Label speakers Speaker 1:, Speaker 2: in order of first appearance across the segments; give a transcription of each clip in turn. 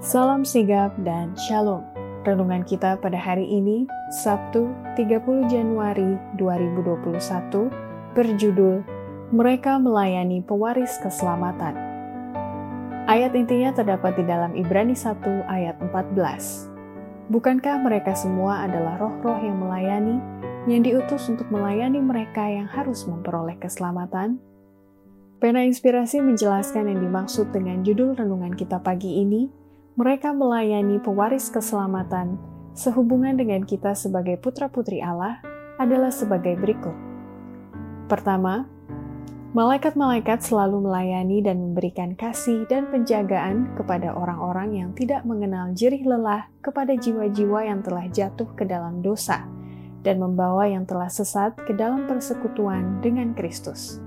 Speaker 1: Salam sigap dan shalom. Renungan kita pada hari ini, Sabtu 30 Januari 2021, berjudul Mereka Melayani Pewaris Keselamatan. Ayat intinya terdapat di dalam Ibrani 1 ayat 14. Bukankah mereka semua adalah roh-roh yang melayani, yang diutus untuk melayani mereka yang harus memperoleh keselamatan? Pena Inspirasi menjelaskan yang dimaksud dengan judul renungan kita pagi ini, mereka melayani pewaris keselamatan sehubungan dengan kita sebagai putra-putri Allah adalah sebagai berikut. Pertama, malaikat-malaikat selalu melayani dan memberikan kasih dan penjagaan kepada orang-orang yang tidak mengenal jerih lelah kepada jiwa-jiwa yang telah jatuh ke dalam dosa dan membawa yang telah sesat ke dalam persekutuan dengan Kristus.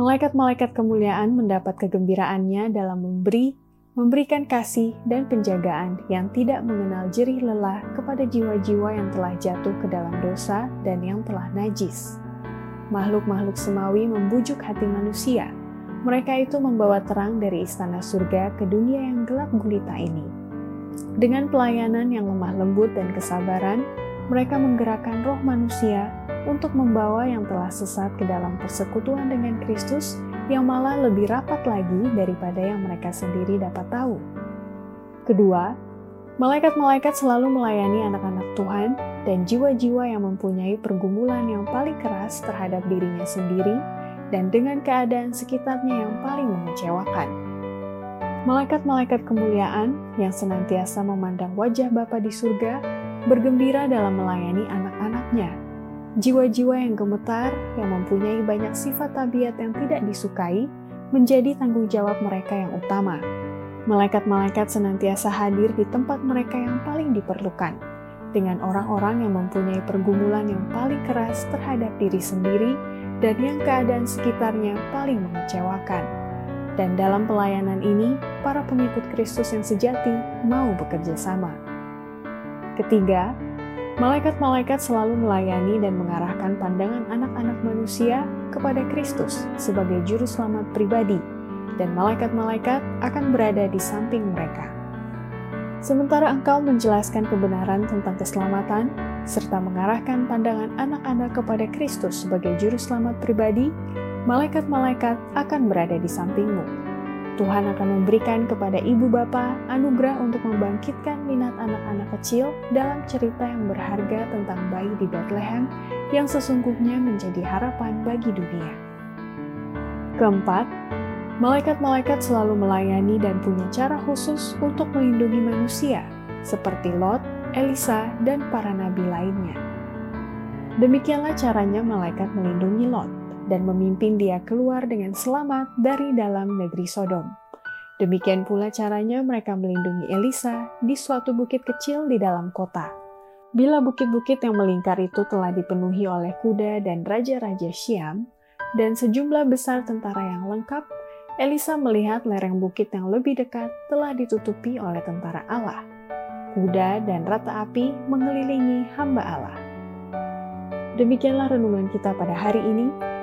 Speaker 1: Malaikat-malaikat kemuliaan mendapat kegembiraannya dalam memberi, memberikan kasih dan penjagaan yang tidak mengenal jerih lelah kepada jiwa-jiwa yang telah jatuh ke dalam dosa dan yang telah najis. Makhluk-makhluk semawi membujuk hati manusia. Mereka itu membawa terang dari istana surga ke dunia yang gelap gulita ini. Dengan pelayanan yang lemah lembut dan kesabaran, mereka menggerakkan roh manusia untuk membawa yang telah sesat ke dalam persekutuan dengan Kristus yang malah lebih rapat lagi daripada yang mereka sendiri dapat tahu. Kedua, malaikat-malaikat selalu melayani anak-anak Tuhan dan jiwa-jiwa yang mempunyai pergumulan yang paling keras terhadap dirinya sendiri dan dengan keadaan sekitarnya yang paling mengecewakan. Malaikat-malaikat kemuliaan yang senantiasa memandang wajah Bapa di surga bergembira dalam melayani anak-anaknya Jiwa-jiwa yang gemetar, yang mempunyai banyak sifat tabiat yang tidak disukai, menjadi tanggung jawab mereka yang utama. Malaikat-malaikat senantiasa hadir di tempat mereka yang paling diperlukan, dengan orang-orang yang mempunyai pergumulan yang paling keras terhadap diri sendiri dan yang keadaan sekitarnya paling mengecewakan. Dan dalam pelayanan ini, para pengikut Kristus yang sejati mau bekerja sama. Ketiga, Malaikat-malaikat selalu melayani dan mengarahkan pandangan anak-anak manusia kepada Kristus sebagai juru selamat pribadi, dan malaikat-malaikat akan berada di samping mereka. Sementara engkau menjelaskan kebenaran tentang keselamatan, serta mengarahkan pandangan anak-anak kepada Kristus sebagai juru selamat pribadi, malaikat-malaikat akan berada di sampingmu Tuhan akan memberikan kepada ibu bapa anugerah untuk membangkitkan minat anak-anak kecil dalam cerita yang berharga tentang bayi di Bethlehem yang sesungguhnya menjadi harapan bagi dunia. Keempat, malaikat-malaikat selalu melayani dan punya cara khusus untuk melindungi manusia, seperti Lot, Elisa, dan para nabi lainnya. Demikianlah caranya malaikat melindungi Lot dan memimpin dia keluar dengan selamat dari dalam negeri Sodom. Demikian pula caranya mereka melindungi Elisa di suatu bukit kecil di dalam kota. Bila bukit-bukit yang melingkar itu telah dipenuhi oleh kuda dan raja-raja Syam, dan sejumlah besar tentara yang lengkap, Elisa melihat lereng bukit yang lebih dekat telah ditutupi oleh tentara Allah. Kuda dan rata api mengelilingi hamba Allah. Demikianlah renungan kita pada hari ini.